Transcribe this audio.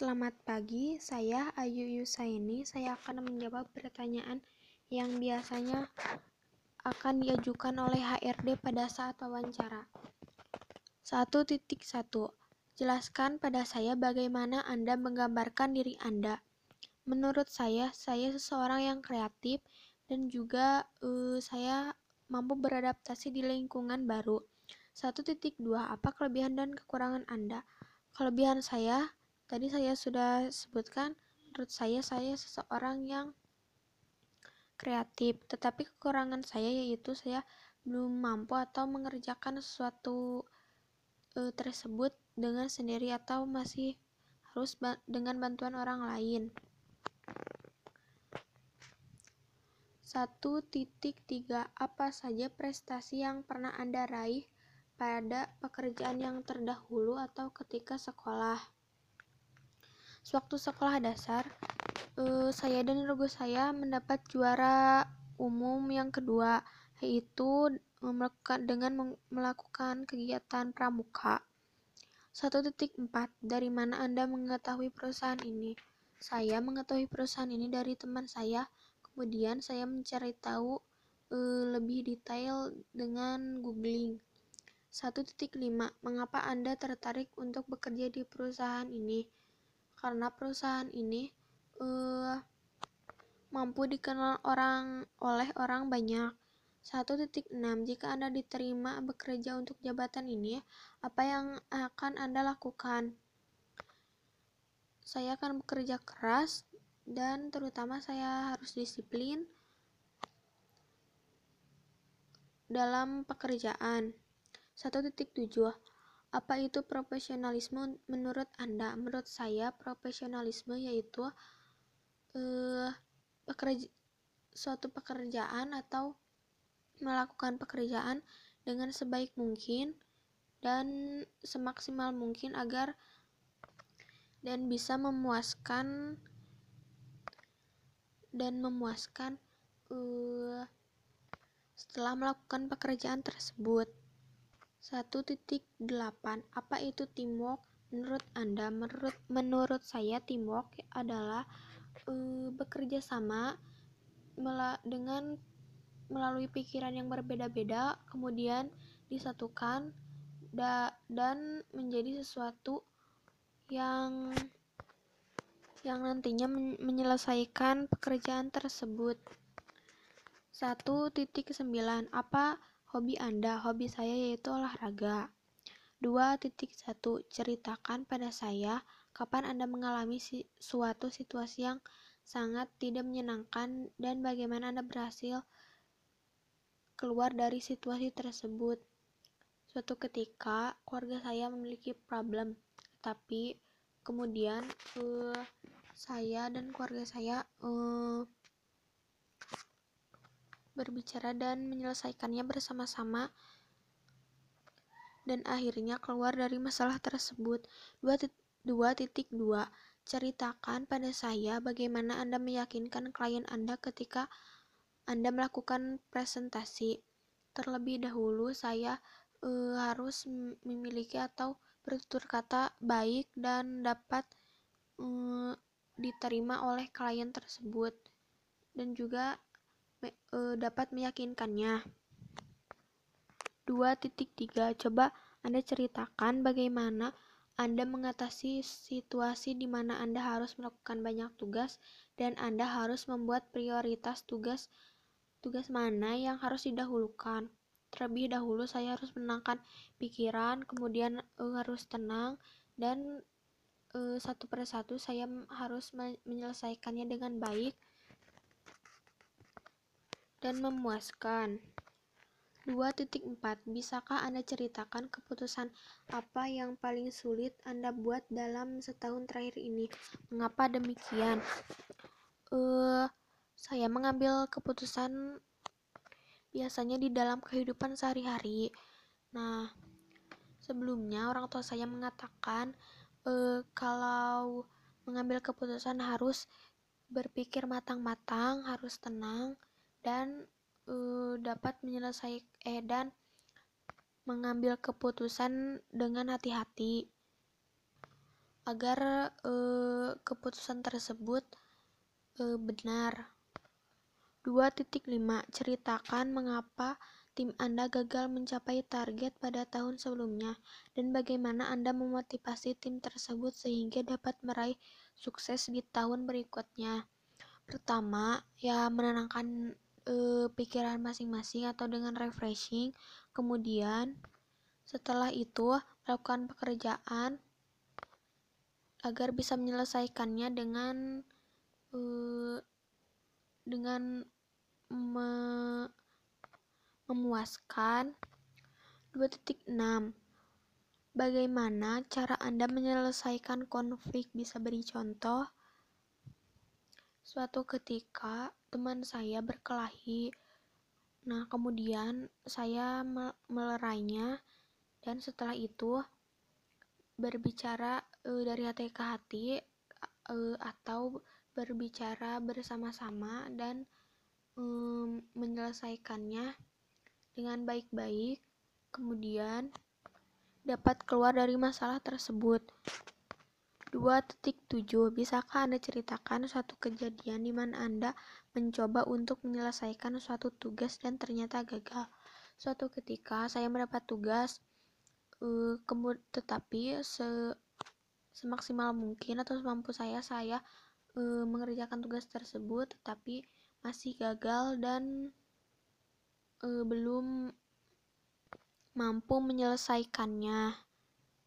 Selamat pagi, saya Ayu Yusaini. Saya akan menjawab pertanyaan yang biasanya akan diajukan oleh HRD pada saat wawancara. 1.1. Jelaskan pada saya bagaimana Anda menggambarkan diri Anda. Menurut saya, saya seseorang yang kreatif dan juga uh, saya mampu beradaptasi di lingkungan baru. 1.2. Apa kelebihan dan kekurangan Anda? Kelebihan saya Tadi saya sudah sebutkan, menurut saya saya seseorang yang kreatif, tetapi kekurangan saya yaitu saya belum mampu atau mengerjakan sesuatu e, tersebut dengan sendiri atau masih harus ba dengan bantuan orang lain. 1.3 Apa saja prestasi yang pernah Anda raih pada pekerjaan yang terdahulu atau ketika sekolah? Sewaktu sekolah dasar, uh, saya dan guru saya mendapat juara umum yang kedua, yaitu melakukan dengan melakukan kegiatan pramuka. 1.4 Dari mana Anda mengetahui perusahaan ini? Saya mengetahui perusahaan ini dari teman saya. Kemudian saya mencari tahu uh, lebih detail dengan googling. 1.5 Mengapa Anda tertarik untuk bekerja di perusahaan ini? Karena perusahaan ini uh, mampu dikenal orang oleh orang banyak. 1.6 Jika Anda diterima bekerja untuk jabatan ini, apa yang akan Anda lakukan? Saya akan bekerja keras dan terutama saya harus disiplin dalam pekerjaan. 1.7 apa itu profesionalisme menurut Anda? Menurut saya, profesionalisme yaitu uh, pekerja, suatu pekerjaan atau melakukan pekerjaan dengan sebaik mungkin dan semaksimal mungkin agar dan bisa memuaskan dan memuaskan uh, setelah melakukan pekerjaan tersebut. 1.8 Apa itu teamwork? Menurut Anda, menurut menurut saya teamwork adalah uh, bekerja sama mela dengan melalui pikiran yang berbeda-beda kemudian disatukan da dan menjadi sesuatu yang yang nantinya men menyelesaikan pekerjaan tersebut. 1.9 Apa Hobi Anda, hobi saya yaitu olahraga. 2.1 Ceritakan pada saya kapan Anda mengalami suatu situasi yang sangat tidak menyenangkan dan bagaimana Anda berhasil keluar dari situasi tersebut. Suatu ketika keluarga saya memiliki problem, tapi kemudian uh, saya dan keluarga saya uh, berbicara dan menyelesaikannya bersama-sama dan akhirnya keluar dari masalah tersebut. 2.2 Ceritakan pada saya bagaimana Anda meyakinkan klien Anda ketika Anda melakukan presentasi. Terlebih dahulu saya uh, harus memiliki atau bertutur kata baik dan dapat uh, diterima oleh klien tersebut dan juga me, uh, dapat meyakinkannya. 2.3 Coba Anda ceritakan bagaimana Anda mengatasi situasi di mana Anda harus melakukan banyak tugas dan Anda harus membuat prioritas tugas tugas mana yang harus didahulukan. Terlebih dahulu saya harus menenangkan pikiran, kemudian uh, harus tenang dan uh, satu persatu saya harus menyelesaikannya dengan baik dan memuaskan. 2.4 Bisakah Anda ceritakan keputusan apa yang paling sulit Anda buat dalam setahun terakhir ini? Mengapa demikian? Uh, saya mengambil keputusan biasanya di dalam kehidupan sehari-hari. Nah, sebelumnya orang tua saya mengatakan uh, kalau mengambil keputusan harus berpikir matang-matang, harus tenang, dan uh, dapat menyelesaikan eh dan mengambil keputusan dengan hati-hati. agar uh, keputusan tersebut uh, benar. 2.5 Ceritakan mengapa tim Anda gagal mencapai target pada tahun sebelumnya dan bagaimana Anda memotivasi tim tersebut sehingga dapat meraih sukses di tahun berikutnya. Pertama, ya menenangkan e, pikiran masing-masing atau dengan refreshing. Kemudian, setelah itu melakukan pekerjaan agar bisa menyelesaikannya dengan e, dengan me, memuaskan. 2.6 Bagaimana cara Anda menyelesaikan konflik? Bisa beri contoh. Suatu ketika teman saya berkelahi. Nah, kemudian saya melerainya dan setelah itu berbicara e, dari hati ke hati e, atau berbicara bersama-sama dan e, menyelesaikannya dengan baik-baik. Kemudian dapat keluar dari masalah tersebut. 2.7 Bisakah Anda ceritakan suatu kejadian di mana Anda mencoba untuk menyelesaikan suatu tugas dan ternyata gagal? Suatu ketika saya mendapat tugas, uh, tetapi se semaksimal mungkin atau semampu saya saya uh, mengerjakan tugas tersebut, tetapi masih gagal dan uh, belum mampu menyelesaikannya.